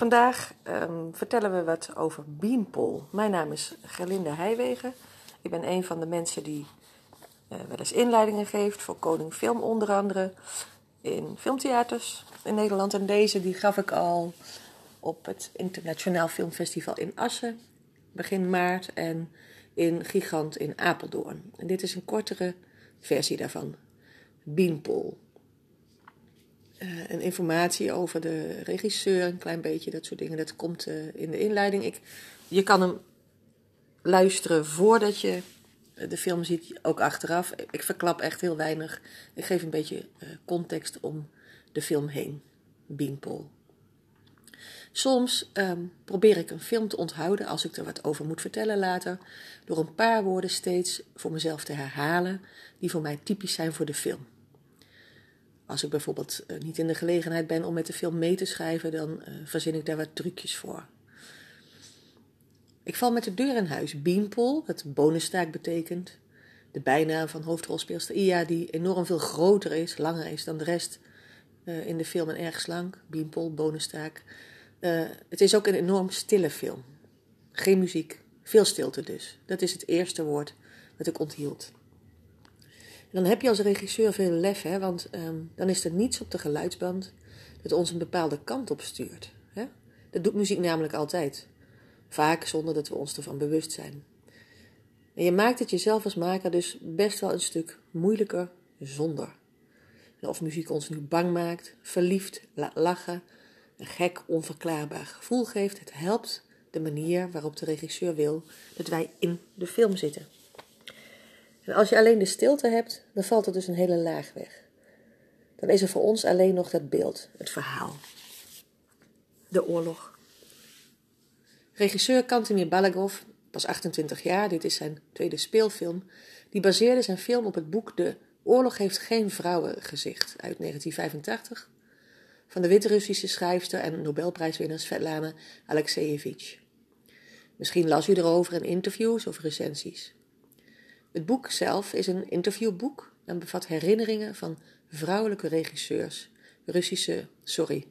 Vandaag ehm, vertellen we wat over Beanpol. Mijn naam is Gerlinde Heijwegen. Ik ben een van de mensen die uh, wel eens inleidingen geeft voor Koning Film onder andere. In filmtheaters in Nederland. En deze die gaf ik al op het Internationaal Filmfestival in Assen begin maart. En in Gigant in Apeldoorn. En dit is een kortere versie daarvan. Beanpol. Uh, en informatie over de regisseur, een klein beetje dat soort dingen. Dat komt uh, in de inleiding. Ik, je kan hem luisteren voordat je de film ziet, ook achteraf. Ik verklap echt heel weinig. Ik geef een beetje context om de film heen. Beanpol. Soms um, probeer ik een film te onthouden als ik er wat over moet vertellen later, door een paar woorden steeds voor mezelf te herhalen die voor mij typisch zijn voor de film. Als ik bijvoorbeeld uh, niet in de gelegenheid ben om met de film mee te schrijven, dan uh, verzin ik daar wat trucjes voor. Ik val met de deur in huis. Beanpole, wat bonustaak betekent. De bijnaam van hoofdrolspeelster Ia, die enorm veel groter is, langer is dan de rest uh, in de film en erg slank. Beanpole, bonustaak. Uh, het is ook een enorm stille film. Geen muziek, veel stilte dus. Dat is het eerste woord dat ik onthield. Dan heb je als regisseur veel lef, hè, want um, dan is er niets op de geluidsband dat ons een bepaalde kant op stuurt. Hè? Dat doet muziek namelijk altijd. Vaak zonder dat we ons ervan bewust zijn. En je maakt het jezelf als maker dus best wel een stuk moeilijker zonder. En of muziek ons nu bang maakt, verliefd, laat lachen, een gek, onverklaarbaar gevoel geeft, het helpt de manier waarop de regisseur wil dat wij in de film zitten. Als je alleen de stilte hebt, dan valt er dus een hele laag weg. Dan is er voor ons alleen nog dat beeld, het verhaal. De oorlog. Regisseur Kantemir Balagov, pas 28 jaar, dit is zijn tweede speelfilm, die baseerde zijn film op het boek De Oorlog heeft geen vrouwengezicht uit 1985 van de Wit-Russische schrijfster en Nobelprijswinnaar Svetlana Alexeyevich. Misschien las u erover in interviews of recensies. Het boek zelf is een interviewboek en bevat herinneringen van vrouwelijke regisseurs, Russische, sorry,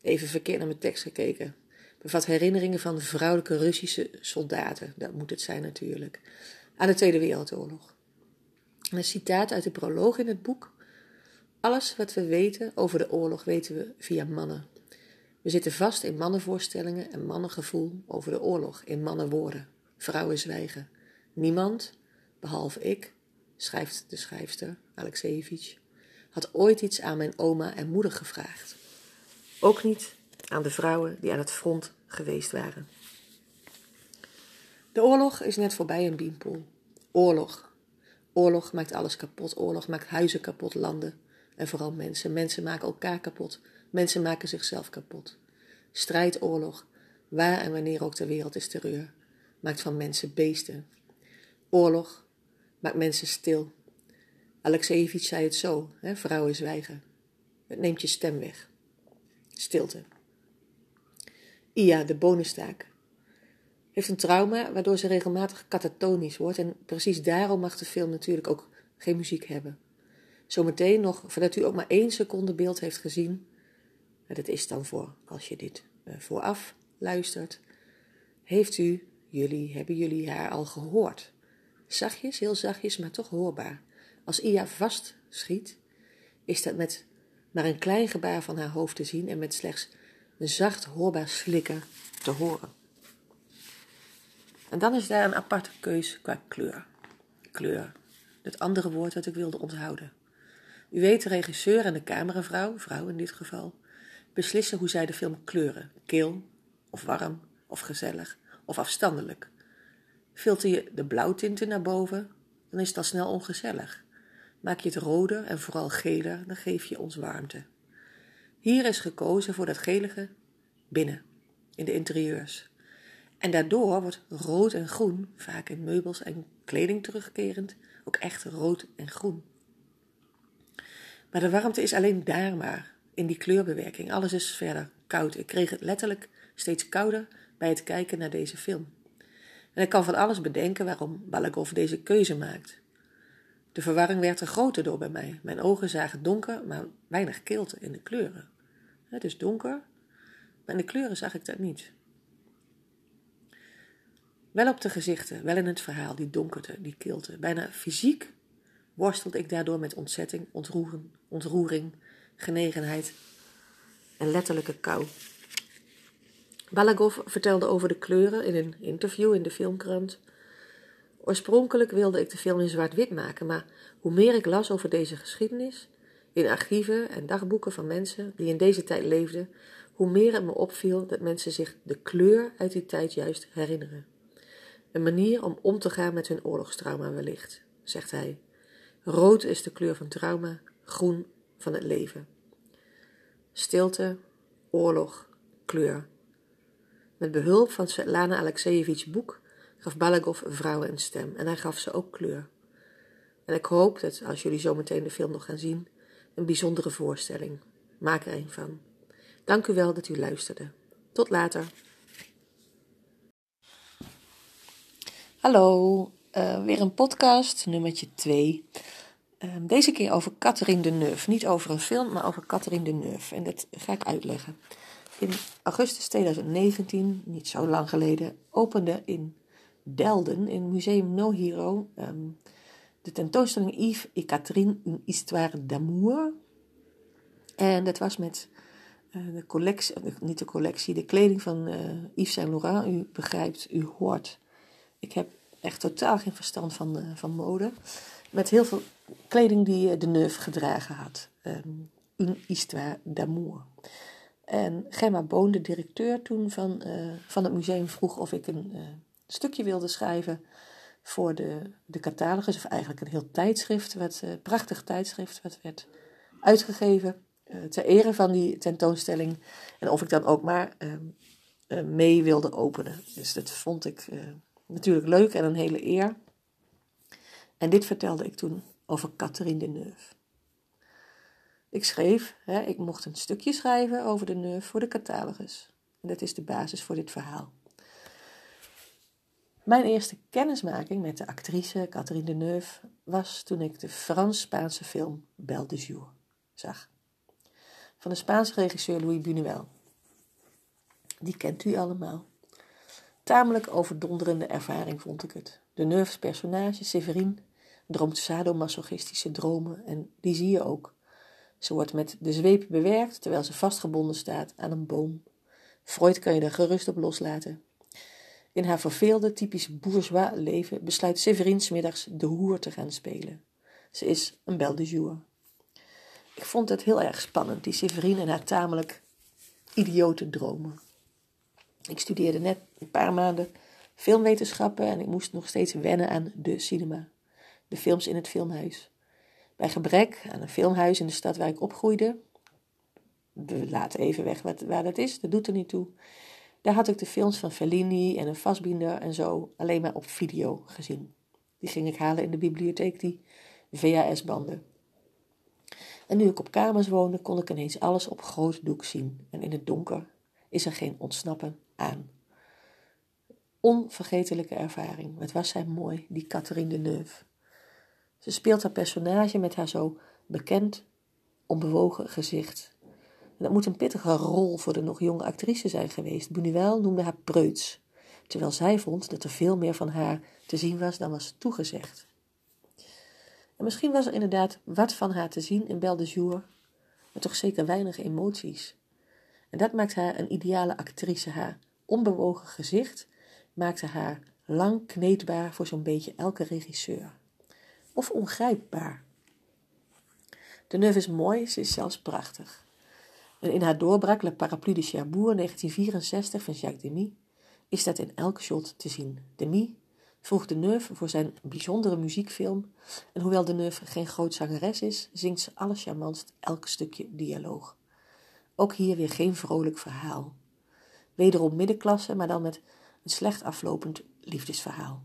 even verkeerd naar mijn tekst gekeken, bevat herinneringen van vrouwelijke Russische soldaten, dat moet het zijn natuurlijk, aan de Tweede Wereldoorlog. een citaat uit de proloog in het boek alles wat we weten over de oorlog weten we via mannen. We zitten vast in mannenvoorstellingen en mannengevoel over de oorlog, in mannenwoorden. Vrouwen zwijgen. Niemand, behalve ik, schrijft de schrijfster Alexeyevich, had ooit iets aan mijn oma en moeder gevraagd. Ook niet aan de vrouwen die aan het front geweest waren. De oorlog is net voorbij in Beanpool. Oorlog. Oorlog maakt alles kapot. Oorlog maakt huizen kapot, landen. En vooral mensen. Mensen maken elkaar kapot. Mensen maken zichzelf kapot. Strijd, oorlog, waar en wanneer ook ter wereld is terreur, maakt van mensen beesten. Oorlog maakt mensen stil. Alexejevich zei het zo: hè, vrouwen zwijgen. Het neemt je stem weg. Stilte. Ia, de bonustaak, heeft een trauma waardoor ze regelmatig katatonisch wordt. En precies daarom mag de film natuurlijk ook geen muziek hebben. Zometeen nog, voordat u ook maar één seconde beeld heeft gezien, dat is dan voor als je dit uh, vooraf luistert, heeft u, jullie, hebben jullie haar al gehoord. Zachtjes, heel zachtjes, maar toch hoorbaar. Als Ia vast schiet, is dat met maar een klein gebaar van haar hoofd te zien en met slechts een zacht hoorbaar slikken te horen. En dan is daar een aparte keus qua kleur. Kleur, het andere woord dat ik wilde onthouden. U weet, de regisseur en de cameravrouw, vrouw in dit geval, beslissen hoe zij de film kleuren: kil, of warm, of gezellig, of afstandelijk. Filter je de blauwtinten naar boven, dan is al snel ongezellig. Maak je het roder en vooral geler, dan geef je ons warmte. Hier is gekozen voor dat gelige binnen, in de interieurs. En daardoor wordt rood en groen, vaak in meubels en kleding terugkerend, ook echt rood en groen. Maar de warmte is alleen daar maar, in die kleurbewerking. Alles is verder koud. Ik kreeg het letterlijk steeds kouder bij het kijken naar deze film. En ik kan van alles bedenken waarom Balagov deze keuze maakt. De verwarring werd er groter door bij mij. Mijn ogen zagen donker, maar weinig kilte in de kleuren. Het is donker, Maar in de kleuren zag ik dat niet. Wel op de gezichten, wel in het verhaal, die donkerte, die kilte. Bijna fysiek worstelde ik daardoor met ontzetting, ontroering, ontroering genegenheid en letterlijke kou. Balagov vertelde over de kleuren in een interview in de filmkrant. Oorspronkelijk wilde ik de film in zwart-wit maken, maar hoe meer ik las over deze geschiedenis, in archieven en dagboeken van mensen die in deze tijd leefden, hoe meer het me opviel dat mensen zich de kleur uit die tijd juist herinneren. Een manier om om te gaan met hun oorlogstrauma wellicht, zegt hij. Rood is de kleur van trauma, groen van het leven. Stilte, oorlog, kleur. Met behulp van Svetlana Alexeyevich boek gaf Balagov vrouwen een stem en hij gaf ze ook kleur. En ik hoop dat, als jullie zometeen de film nog gaan zien, een bijzondere voorstelling. Maak er een van. Dank u wel dat u luisterde. Tot later. Hallo, uh, weer een podcast, nummertje 2. Uh, ehm, deze keer over Catherine Deneuve. Niet over een film, maar over Catherine Deneuve. En dat ga ik uitleggen. In augustus 2019, niet zo lang geleden, opende in Delden, in Museum No Hero, um, de tentoonstelling Yves et Catherine, une histoire d'amour. En dat was met uh, de collectie, niet de collectie, de kleding van uh, Yves Saint Laurent. U begrijpt, u hoort. Ik heb echt totaal geen verstand van, van mode. Met heel veel kleding die de Neuve gedragen had. Um, une histoire d'amour. En Gemma Boon, de directeur toen van, van het museum, vroeg of ik een stukje wilde schrijven voor de, de catalogus, of eigenlijk een heel tijdschrift, wat, uh, prachtig tijdschrift, wat werd uitgegeven ter ere van die tentoonstelling. En of ik dan ook maar mee wilde openen. Dus dat vond ik natuurlijk leuk en een hele eer. En dit vertelde ik toen over Catherine de Neuve. Ik schreef, hè, ik mocht een stukje schrijven over de Neuve voor de catalogus. En dat is de basis voor dit verhaal. Mijn eerste kennismaking met de actrice Catherine Deneuve was toen ik de Frans-Spaanse film Belle de Jour zag. Van de Spaanse regisseur Louis Buñuel. Die kent u allemaal. Tamelijk overdonderende ervaring vond ik het. De Neuve's personage, Severine, droomt sadomasochistische dromen en die zie je ook. Ze wordt met de zweep bewerkt terwijl ze vastgebonden staat aan een boom. Freud kan je er gerust op loslaten. In haar verveelde, typisch bourgeois leven besluit Séverine smiddags de hoer te gaan spelen. Ze is een belle de jour. Ik vond het heel erg spannend, die Séverine en haar tamelijk idiote dromen. Ik studeerde net een paar maanden filmwetenschappen en ik moest nog steeds wennen aan de cinema, de films in het filmhuis. Bij gebrek aan een filmhuis in de stad waar ik opgroeide, we laten even weg wat, waar dat is, dat doet er niet toe, daar had ik de films van Fellini en een Fassbinder en zo alleen maar op video gezien. Die ging ik halen in de bibliotheek, die VHS-banden. En nu ik op kamers woonde, kon ik ineens alles op groot doek zien. En in het donker is er geen ontsnappen aan. Onvergetelijke ervaring. Wat was zij mooi, die Catherine Deneuve. Ze speelt haar personage met haar zo bekend, onbewogen gezicht dat moet een pittige rol voor de nog jonge actrice zijn geweest. Buñuel noemde haar preuts, terwijl zij vond dat er veel meer van haar te zien was dan was toegezegd. En misschien was er inderdaad wat van haar te zien in Belle de Jour, maar toch zeker weinig emoties. En dat maakt haar een ideale actrice. Haar onbewogen gezicht maakte haar lang kneedbaar voor zo'n beetje elke regisseur. Of ongrijpbaar. De neuf is mooi, ze is zelfs prachtig. En in haar doorbraak Le Parapluie de Cherbourg 1964 van Jacques Demy is dat in elk shot te zien. Demy vroeg de Neuve voor zijn bijzondere muziekfilm en hoewel de Neuve geen groot zangeres is, zingt ze charmantst elk stukje dialoog. Ook hier weer geen vrolijk verhaal. Wederom middenklasse, maar dan met een slecht aflopend liefdesverhaal.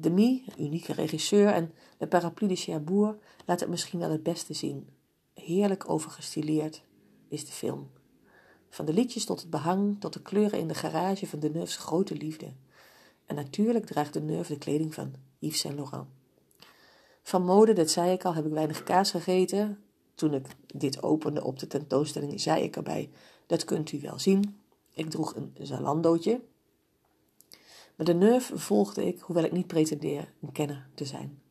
Demy, een unieke regisseur, en Le Parapluie de Cherbourg laat het misschien wel het beste zien. Heerlijk overgestileerd, is de film. Van de liedjes tot het behang, tot de kleuren in de garage van de Neufs grote liefde. En natuurlijk draagt de Neuf de kleding van Yves Saint Laurent. Van mode, dat zei ik al, heb ik weinig kaas gegeten. Toen ik dit opende op de tentoonstelling, zei ik erbij: dat kunt u wel zien. Ik droeg een Zalandootje. Maar de Nerve volgde ik, hoewel ik niet pretendeer een kenner te zijn.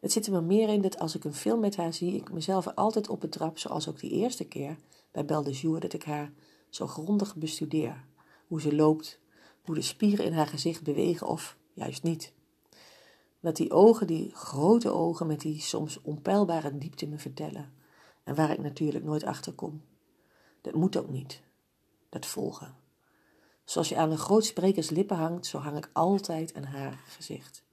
Het zit er me meer in dat als ik een film met haar zie, ik mezelf altijd op betrap, zoals ook die eerste keer bij Belle de Jour, dat ik haar zo grondig bestudeer. Hoe ze loopt, hoe de spieren in haar gezicht bewegen of juist niet. Wat die ogen, die grote ogen met die soms onpeilbare diepte me vertellen. En waar ik natuurlijk nooit achter kom. Dat moet ook niet. Dat volgen. Zoals je aan een groot sprekers lippen hangt, zo hang ik altijd aan haar gezicht.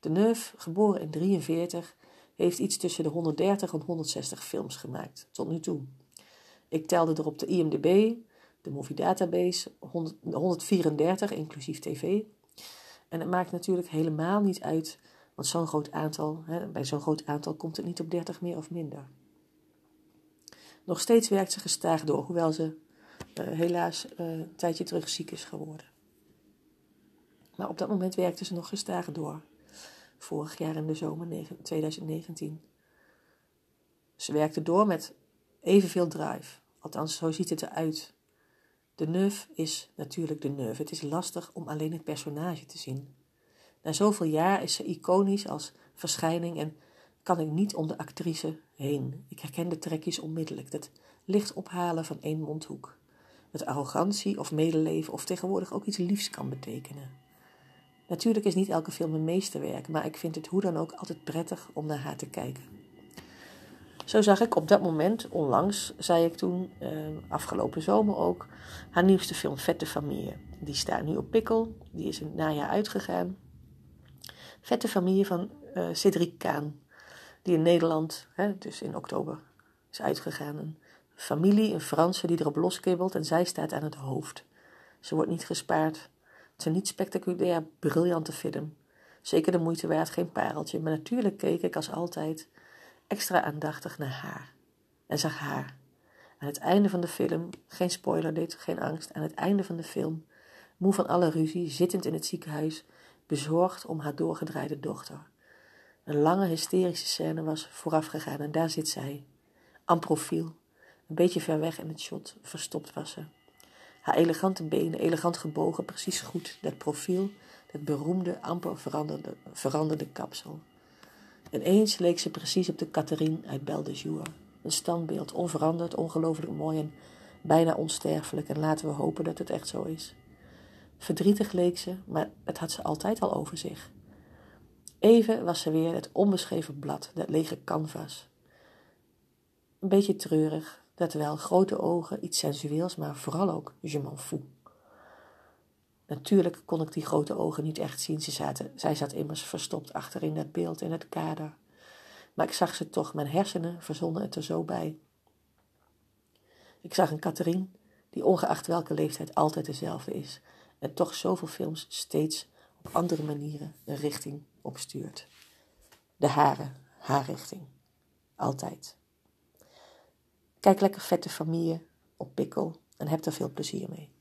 De Neuf, geboren in 43, heeft iets tussen de 130 en 160 films gemaakt, tot nu toe. Ik telde er op de IMDb, de Movie Database, 134, inclusief tv. En het maakt natuurlijk helemaal niet uit, want zo'n groot aantal, hè, bij zo'n groot aantal komt het niet op 30 meer of minder. Nog steeds werkt ze gestaag door, hoewel ze helaas uh, een tijdje terug ziek is geworden. Maar op dat moment werkte ze nog gestaag door. Vorig jaar in de zomer 2019. Ze werkte door met evenveel drive. Althans, zo ziet het eruit. De neuf is natuurlijk de neuf. Het is lastig om alleen het personage te zien. Na zoveel jaar is ze iconisch als verschijning en kan ik niet om de actrice heen. Ik herken de trekjes onmiddellijk. Dat licht ophalen van één mondhoek. Dat arrogantie of medeleven of tegenwoordig ook iets liefs kan betekenen. Natuurlijk is niet elke film een meesterwerk, maar ik vind het hoe dan ook altijd prettig om naar haar te kijken. Zo zag ik op dat moment, onlangs, zei ik toen, eh, afgelopen zomer ook, haar nieuwste film Vette Familie. Die staat nu op Pikkel, die is in het najaar uitgegaan. Vette Familie van uh, Cedric Kaan, die in Nederland, hè, dus in oktober, is uitgegaan. Familie, een Franse, die erop loskibbelt en zij staat aan het hoofd. Ze wordt niet gespaard. Het is een niet spectaculair, briljante film. Zeker de moeite waard, geen pareltje. Maar natuurlijk keek ik als altijd extra aandachtig naar haar. En zag haar. Aan het einde van de film, geen spoiler dit, geen angst, aan het einde van de film, moe van alle ruzie, zittend in het ziekenhuis, bezorgd om haar doorgedraaide dochter. Een lange hysterische scène was voorafgegaan en daar zit zij, aan profiel, een beetje ver weg in het shot, verstopt was ze. Haar elegante benen, elegant gebogen, precies goed, dat profiel, dat beroemde, amper veranderde, veranderde kapsel. Ineens leek ze precies op de Catherine uit Belle de Jour. Een standbeeld, onveranderd, ongelooflijk mooi en bijna onsterfelijk. En laten we hopen dat het echt zo is. Verdrietig leek ze, maar het had ze altijd al over zich. Even was ze weer het onbeschreven blad, dat lege canvas. Een beetje treurig, dat wel, grote ogen, iets sensueels, maar vooral ook je m'en fous. Natuurlijk kon ik die grote ogen niet echt zien. Ze zaten, zij zat immers verstopt achter in dat beeld, in het kader. Maar ik zag ze toch, mijn hersenen verzonnen het er zo bij. Ik zag een Catherine, die ongeacht welke leeftijd altijd dezelfde is, en toch zoveel films steeds op andere manieren een richting opstuurt. De hare, haar richting. Altijd. Kijk lekker vette familie op pikkel en heb er veel plezier mee.